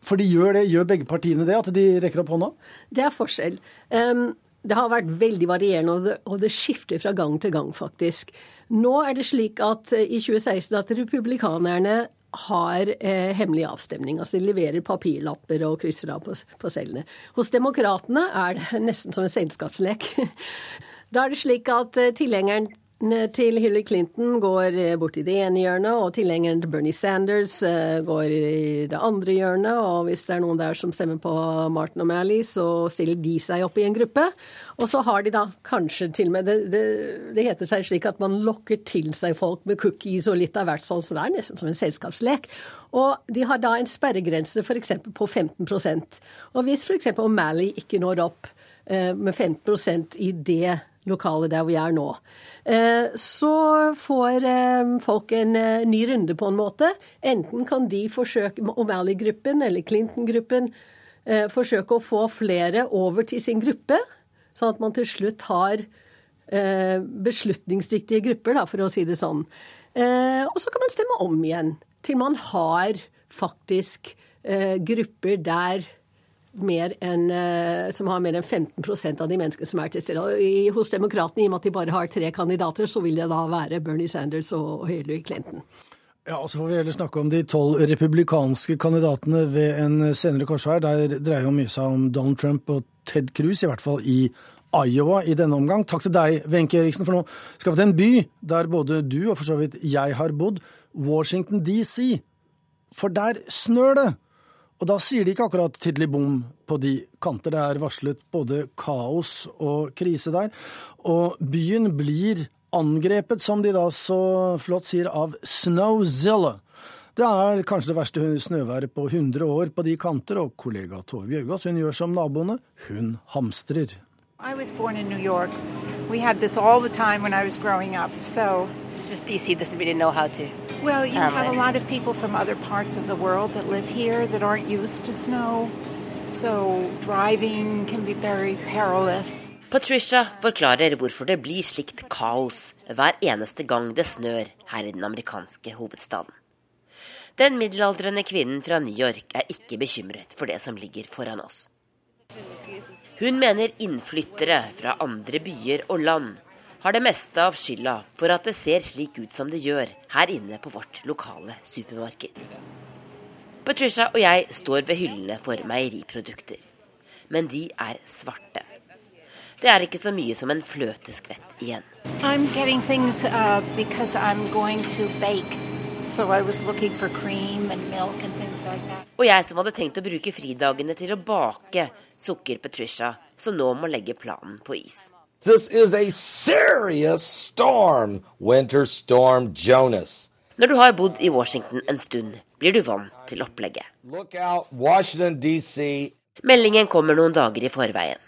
for de gjør det, gjør begge partiene det, at de rekker opp hånda? Det er forskjell. Um, det har vært veldig varierende, og det, og det skifter fra gang til gang, faktisk. Nå er det slik at eh, i 2016 at republikanerne har eh, hemmelig avstemning. Altså de leverer papirlapper og krysser av på, på cellene. Hos demokratene er det nesten som en selskapslek. Da er det slik at eh, tilhengeren til Hillary Clinton går eh, bort i det ene hjørnet, og tilhengeren til Bernie Sanders eh, går i det andre hjørnet. Og hvis det er noen der som stemmer på Martin O'Malley, så stiller de seg opp i en gruppe. Og så har de da kanskje til og med det, det, det, heter seg slik at man lokker til seg folk med cookies og litt av hvert sånn, så det er nesten som en selskapslek. Og de har da en sperregrense f.eks. på 15% Og hvis f.eks. O'Malley ikke når opp eh, med 15% i det lokalet der vi er nå. Eh, så får eh, folk en eh, ny runde på en måte. Enten kan de forsøke, O'Malley-gruppen eller Clinton-gruppen, forsøke å få flere over til sin gruppe, sånn at man til slutt har beslutningsdyktige grupper, for å si det sånn. Og så kan man stemme om igjen til man har faktisk grupper der enn, eh, som har mer enn 15% av de menneskene som er til stede. Hos demokratene, i og med at de bare har tre kandidater, så vil det da være Bernie Sanders og Hillary Clinton. Ja, og Så får vi heller snakke om de tolv republikanske kandidatene ved en senere korsvei. Der dreier jo mye seg om Donald Trump og Ted Cruz, i hvert fall i Iowa i denne omgang. Takk til deg, Wenche Eriksen, for nå skal vi til en by der både du og for så vidt jeg har bodd, Washington DC. For der snør det! Og da sier de ikke akkurat tidlig bom på de kanter. Det er varslet både kaos og krise der. Og byen blir angrepet, som de da så flott sier, av Snowzilla. Det er kanskje det verste snøværet på 100 år på de kanter, og kollega Tove Bjørgaas hun gjør som naboene, hun hamstrer. I was born in New York. We had this all the time when I was growing up, so just DC doesn't really know how to Well, you have a lot of people from other parts of the world that live here that aren't used to snow, so driving can be very perilous. Patricia forklarer hvorfor det blir slikt kaos hver eneste gang det snør her i den amerikanske hovedstaden. Den middelaldrende kvinnen fra New York er ikke bekymret for det som ligger foran oss. Hun mener innflyttere fra andre byer og land har det meste av skylda for at det ser slik ut som det gjør her inne på vårt lokale supermarked. Patricia og jeg står ved hyllene for meieriprodukter, men de er svarte. Det er ikke så mye som en fløteskvett igjen. Things, uh, so like og jeg som hadde tenkt å bruke fridagene til å bake, sukker Patricia, som nå må legge planen på is. This is a serious storm, Winter Storm Jonas. Når du har bodd i Washington en stund, blir du vant til opplegget. Look out, Washington DC. Meldingen kommer noen dager i forveien.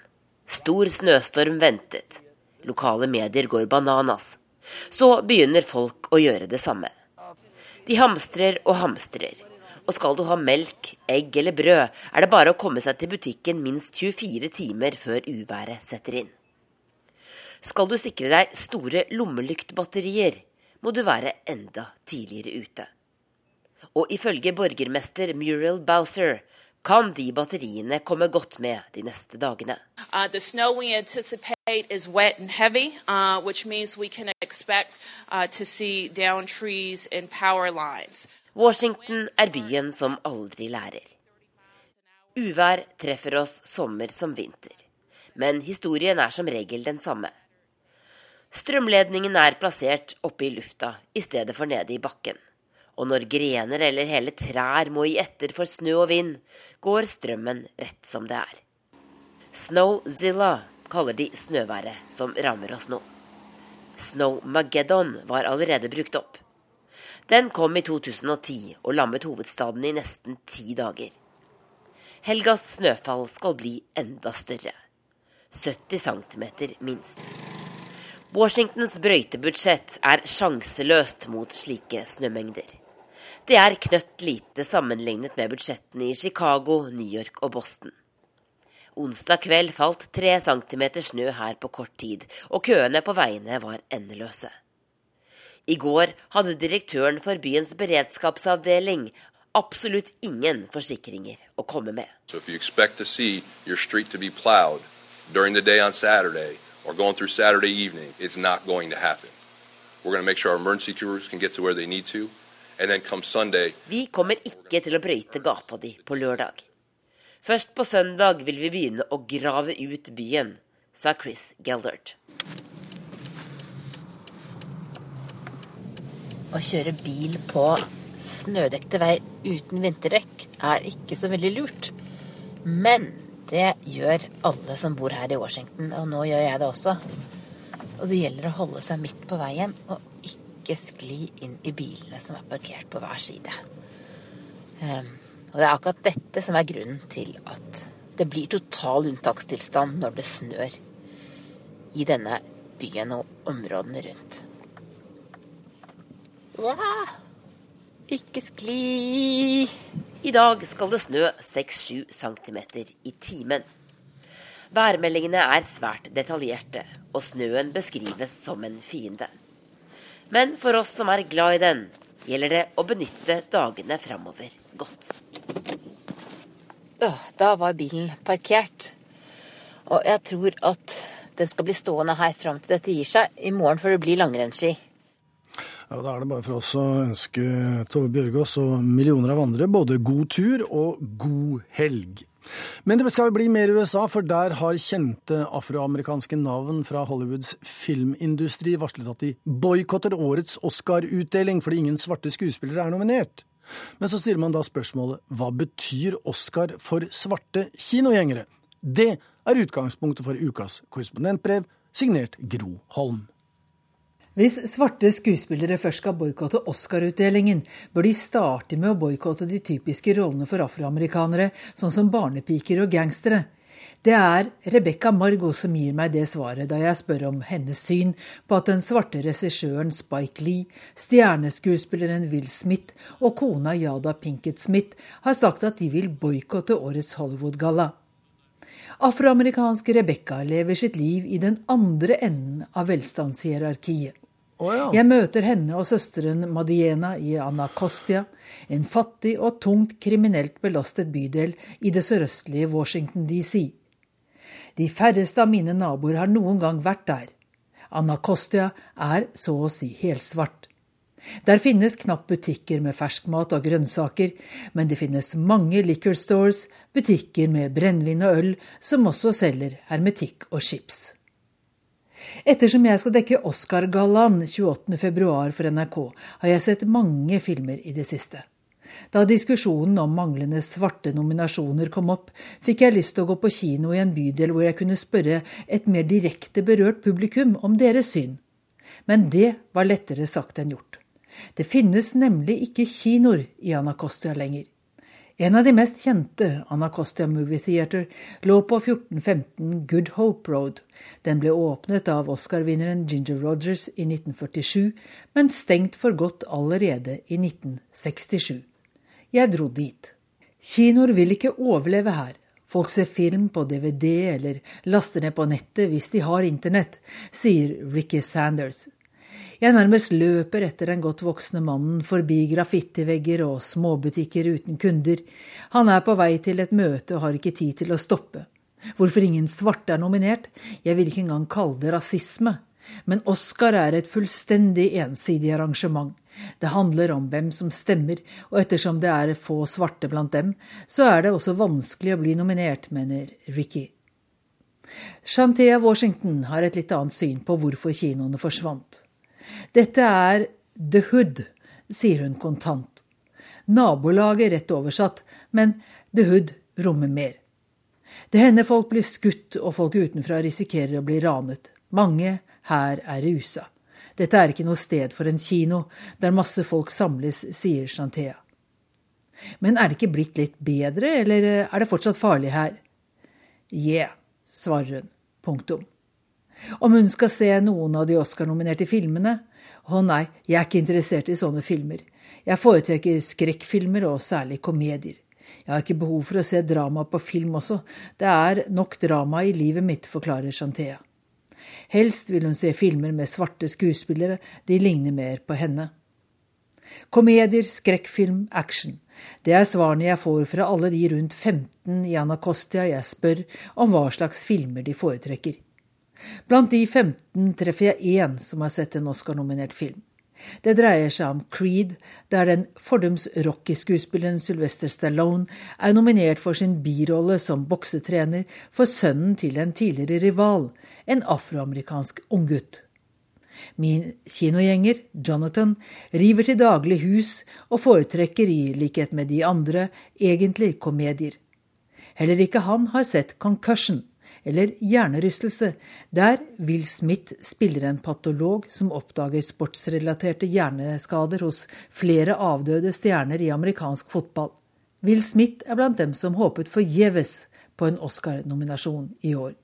Stor snøstorm ventet. Lokale medier går bananas. Så begynner folk å gjøre det samme. De hamstrer og hamstrer. Og skal du ha melk, egg eller brød, er det bare å komme seg til butikken minst 24 timer før uværet setter inn. Skal du sikre deg store lommelyktbatterier, må du være enda tidligere ute. Og ifølge borgermester Muriel Bowser kan de batteriene komme godt med de neste dagene. Uh, heavy, uh, uh, Washington er byen som aldri lærer. Uvær treffer oss sommer som vinter. Men historien er som regel den samme. Strømledningen er plassert oppe i lufta i stedet for nede i bakken. Og når grener eller hele trær må gi etter for snø og vind, går strømmen rett som det er. Snowzilla kaller de snøværet som rammer oss nå. Snowmageddon var allerede brukt opp. Den kom i 2010 og lammet hovedstaden i nesten ti dager. Helgas snøfall skal bli enda større. 70 cm minst. Washingtons brøytebudsjett er sjanseløst mot slike snømengder. Det er knøtt lite sammenlignet med budsjettene i Chicago, New York og Boston. Onsdag kveld falt tre centimeter snø her på kort tid, og køene på veiene var endeløse. I går hadde direktøren for byens beredskapsavdeling absolutt ingen forsikringer å komme med. So or going through Saturday evening, it's not going to happen. We're going to make sure our emergency crews can get to where they need to. And then come Sunday Vi kommer ikke til å brøyte gata di på lørdag. Først på søndag vil vi begynne å grave ut byen, sa Chris Geldert. Å kjøre bil på snødekte veier uten vinterdekk er ikke så veldig lurt. Men det gjør alle som bor her i Washington, og nå gjør jeg det også. Og det gjelder å holde seg midt på veien og ikke skli inn i bilene som er parkert på hver side. Um, og det er akkurat dette som er grunnen til at det blir total unntakstilstand når det snør i denne byen og områdene rundt. Ja, ikke skli. I dag skal det snø 6-7 cm i timen. Værmeldingene er svært detaljerte, og snøen beskrives som en fiende. Men for oss som er glad i den, gjelder det å benytte dagene framover godt. Da var bilen parkert. Og jeg tror at den skal bli stående her fram til dette gir seg. I morgen får det bli langrennsski. Ja, Da er det bare for oss å ønske Tove Bjørgaas og millioner av andre både god tur og god helg. Men det skal bli mer USA, for der har kjente afroamerikanske navn fra Hollywoods filmindustri varslet at de boikotter årets Oscar-utdeling fordi ingen svarte skuespillere er nominert. Men så stiller man da spørsmålet hva betyr Oscar for svarte kinogjengere? Det er utgangspunktet for ukas korrespondentbrev, signert Gro Holm. Hvis svarte skuespillere først skal boikotte Oscar-utdelingen, bør de starte med å boikotte de typiske rollene for afroamerikanere, sånn som barnepiker og gangstere. Det er Rebekka Margo som gir meg det svaret da jeg spør om hennes syn på at den svarte regissøren Spike Lee, stjerneskuespilleren Will Smith og kona Yada Pinkett Smith har sagt at de vil boikotte årets Hollywood-galla. Afroamerikanske Rebekka lever sitt liv i den andre enden av velstandshierarkiet. Oh, ja. Jeg møter henne og søsteren Madiena i Anacostia, en fattig og tungt kriminelt belastet bydel i det sørøstlige Washington DC. De færreste av mine naboer har noen gang vært der. Anacostia er så å si helsvart. Der finnes knapt butikker med ferskmat og grønnsaker, men det finnes mange liquor stores, butikker med brennevin og øl, som også selger hermetikk og chips. Ettersom jeg skal dekke Oscar-gallaen 28.2 for NRK, har jeg sett mange filmer i det siste. Da diskusjonen om manglende svarte nominasjoner kom opp, fikk jeg lyst til å gå på kino i en bydel hvor jeg kunne spørre et mer direkte berørt publikum om deres syn. Men det var lettere sagt enn gjort. Det finnes nemlig ikke kinoer i Anacostia lenger. En av de mest kjente, Anacostia Movie Theater, lå på 1415 Good Hope Road. Den ble åpnet av Oscar-vinneren Ginger Rogers i 1947, men stengt for godt allerede i 1967. Jeg dro dit. Kinoer vil ikke overleve her. Folk ser film på DVD eller laster ned på nettet hvis de har internett, sier Ricky Sanders. Jeg nærmest løper etter den godt voksne mannen forbi graffitivegger og småbutikker uten kunder. Han er på vei til et møte og har ikke tid til å stoppe. Hvorfor ingen svarte er nominert? Jeg vil ikke engang kalle det rasisme. Men Oscar er et fullstendig ensidig arrangement. Det handler om hvem som stemmer, og ettersom det er få svarte blant dem, så er det også vanskelig å bli nominert, mener Ricky. Shantia Washington har et litt annet syn på hvorfor kinoene forsvant. Dette er The Hood, sier hun kontant. Nabolaget rett oversatt, men The Hood rommer mer. Det hender folk blir skutt og folk utenfra risikerer å bli ranet. Mange her er rusa. Dette er ikke noe sted for en kino der masse folk samles, sier Shantea. Men er det ikke blitt litt bedre, eller er det fortsatt farlig her? Yeah, svarer hun. Punktum. Om hun skal se noen av de Oscar-nominerte filmene? Å nei, jeg er ikke interessert i sånne filmer. Jeg foretrekker skrekkfilmer og særlig komedier. Jeg har ikke behov for å se drama på film også. Det er nok drama i livet mitt, forklarer Shantea. Helst vil hun se filmer med svarte skuespillere, de ligner mer på henne. Komedier, skrekkfilm, action. Det er svarene jeg får fra alle de rundt 15 i Anacostia jeg spør om hva slags filmer de foretrekker. Blant de 15 treffer jeg én som har sett en Oscar-nominert film. Det dreier seg om Creed, der den fordums Rocky-skuespilleren Sylvester Stallone er nominert for sin birolle som boksetrener for sønnen til en tidligere rival, en afroamerikansk unggutt. Min kinogjenger, Jonathan, river til daglig hus og foretrekker, i likhet med de andre, egentlig komedier. Heller ikke han har sett Concussion, eller hjernerystelse, der Will Smith spiller en patolog som oppdager sportsrelaterte hjerneskader hos flere avdøde stjerner i amerikansk fotball. Will Smith er blant dem som håpet forgjeves på en Oscar-nominasjon i år.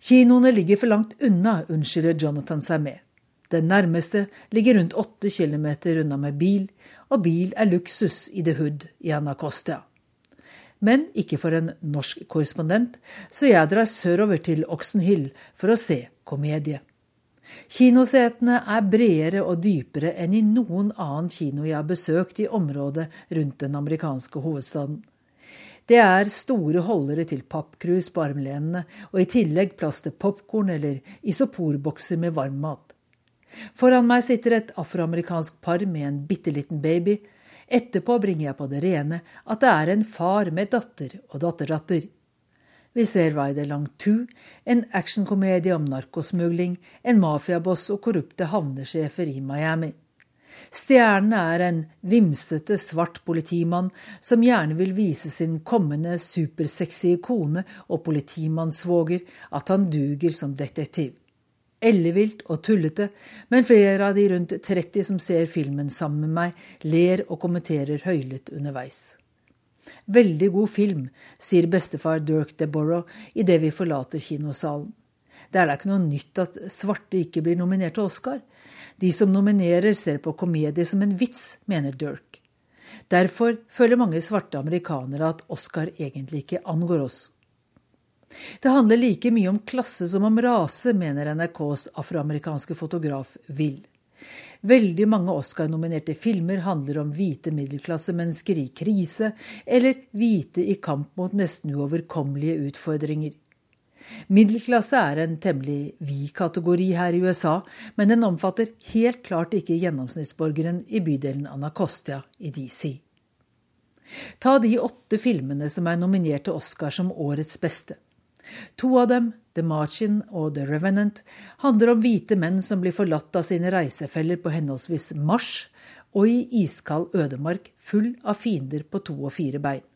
Kinoene ligger for langt unna, unnskylder Jonathan seg med. Den nærmeste ligger rundt åtte kilometer unna med bil, og bil er luksus i The Hood i Anacostia. Men ikke for en norsk korrespondent, så jeg drar sørover til Oxenhill for å se komedie. Kinosetene er bredere og dypere enn i noen annen kino jeg har besøkt i området rundt den amerikanske hovedstaden. Det er store holdere til pappkrus på armlenene, og i tillegg plass til popkorn eller isoporbokser med varmmat. Foran meg sitter et afroamerikansk par med en bitte liten baby. Etterpå bringer jeg på det rene at det er en far med datter og datterdatter. Vi ser Ryder Long 2, en actionkomedie om narkosmugling, en mafiaboss og korrupte havnesjefer i Miami. Stjernene er en vimsete, svart politimann som gjerne vil vise sin kommende supersexy kone og politimannssvoger at han duger som detektiv. Ellevilt og tullete, men flere av de rundt 30 som ser filmen sammen med meg, ler og kommenterer høylytt underveis. Veldig god film, sier bestefar Dirk DeBorrow idet vi forlater kinosalen. Det er da ikke noe nytt at svarte ikke blir nominert til Oscar. De som nominerer, ser på komedie som en vits, mener Dirk. Derfor føler mange svarte amerikanere at Oscar egentlig ikke angår oss. Det handler like mye om klasse som om rase, mener NRKs afroamerikanske fotograf Will. Veldig mange Oscar-nominerte filmer handler om hvite middelklassemennesker i krise, eller hvite i kamp mot nesten uoverkommelige utfordringer. Middelklasse er en temmelig vid kategori her i USA, men den omfatter helt klart ikke gjennomsnittsborgeren i bydelen Anacostia i DC. Ta de åtte filmene som er nominert til Oscar som årets beste. To av dem, The Marchin og The Revenant, handler om hvite menn som blir forlatt av sine reisefeller på henholdsvis Mars og i iskald ødemark full av fiender på to og fire bein.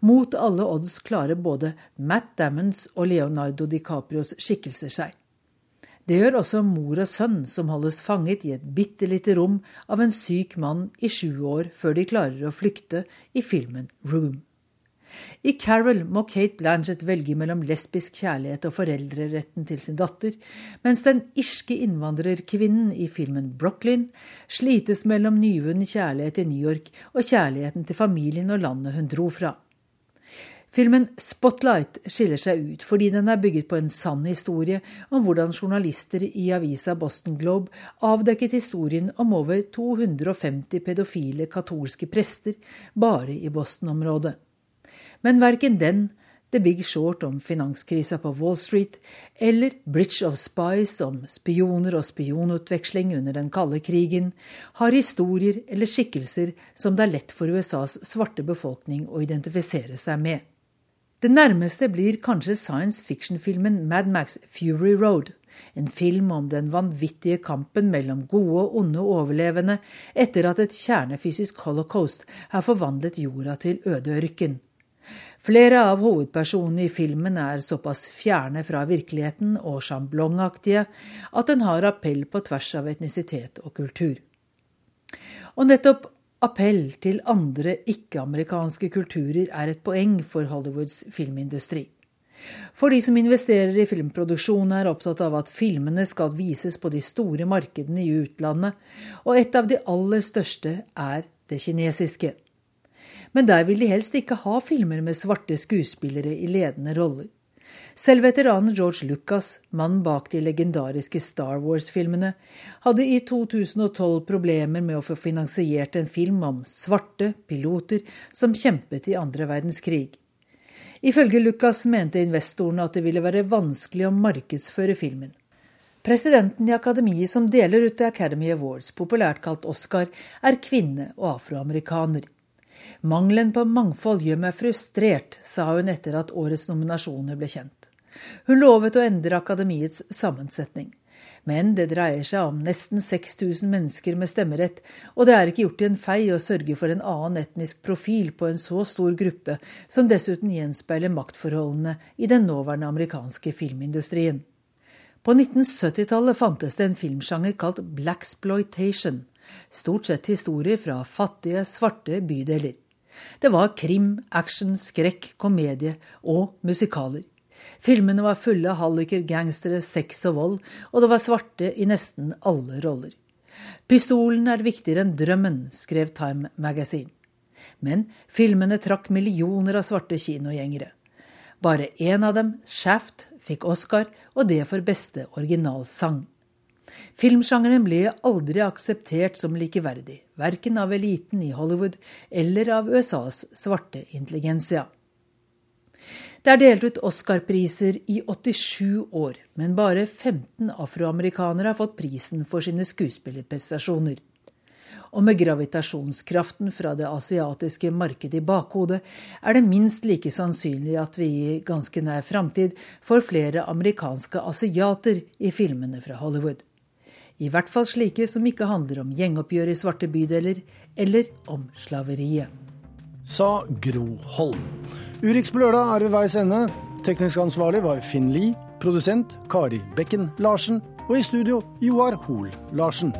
Mot alle odds klarer både Matt Dammons og Leonardo DiCaprios skikkelser seg. Det gjør også mor og sønn, som holdes fanget i et bitte lite rom av en syk mann i sju år før de klarer å flykte i filmen Room. I Carol må Kate Blanchett velge mellom lesbisk kjærlighet og foreldreretten til sin datter, mens den irske innvandrerkvinnen i filmen Brooklyn slites mellom nyvunnen kjærlighet til New York og kjærligheten til familien og landet hun dro fra. Filmen Spotlight skiller seg ut fordi den er bygget på en sann historie om hvordan journalister i avisa Boston Globe avdekket historien om over 250 pedofile katolske prester bare i Boston-området. Men verken den, The Big Short om finanskrisa på Wall Street, eller Bridge of Spies om spioner og spionutveksling under den kalde krigen, har historier eller skikkelser som det er lett for USAs svarte befolkning å identifisere seg med. Det nærmeste blir kanskje science fiction-filmen Mad Max Fury Road. En film om den vanvittige kampen mellom gode og onde overlevende etter at et kjernefysisk holocaust har forvandlet jorda til øde ørken. Flere av hovedpersonene i filmen er såpass fjerne fra virkeligheten og sjablongaktige at den har appell på tvers av etnisitet og kultur. Og nettopp Appell til andre ikke-amerikanske kulturer er et poeng for Hollywoods filmindustri. For de som investerer i filmproduksjon, er opptatt av at filmene skal vises på de store markedene i utlandet, og et av de aller største er det kinesiske. Men der vil de helst ikke ha filmer med svarte skuespillere i ledende roller. Selv veteranen George Lucas, mannen bak de legendariske Star Wars-filmene, hadde i 2012 problemer med å få finansiert en film om svarte piloter som kjempet i andre verdenskrig. Ifølge Lucas mente investorene at det ville være vanskelig å markedsføre filmen. Presidenten i akademiet som deler ut The Academy Awards, populært kalt Oscar, er kvinne og afroamerikaner. Mangelen på mangfold gjør meg frustrert, sa hun etter at årets nominasjoner ble kjent. Hun lovet å endre akademiets sammensetning. Men det dreier seg om nesten 6000 mennesker med stemmerett, og det er ikke gjort i en fei å sørge for en annen etnisk profil på en så stor gruppe, som dessuten gjenspeiler maktforholdene i den nåværende amerikanske filmindustrien. På 1970-tallet fantes det en filmsjanger kalt blaxploitation, stort sett historier fra fattige, svarte bydeler. Det var krim, action, skrekk, komedie og musikaler. Filmene var fulle av halliker, gangstere, sex og vold, og det var svarte i nesten alle roller. Pistolen er viktigere enn drømmen, skrev Time Magazine. Men filmene trakk millioner av svarte kinogjengere. Bare én av dem, Shaft, fikk Oscar, og det for beste originalsang. Filmsjangeren ble aldri akseptert som likeverdig, verken av eliten i Hollywood eller av USAs svarte intelligensia. Det er delt ut Oscar-priser i 87 år, men bare 15 afroamerikanere har fått prisen for sine skuespillerprestasjoner. Og med gravitasjonskraften fra det asiatiske markedet i bakhodet, er det minst like sannsynlig at vi i ganske nær framtid får flere amerikanske asiater i filmene fra Hollywood. I hvert fall slike som ikke handler om gjengoppgjør i svarte bydeler, eller om slaveriet. Sa Gro Holm. Urix på lørdag er ved veis ende. Teknisk ansvarlig var Finn Lie. Produsent Kari Bekken Larsen. Og i studio Joar Hoel Larsen.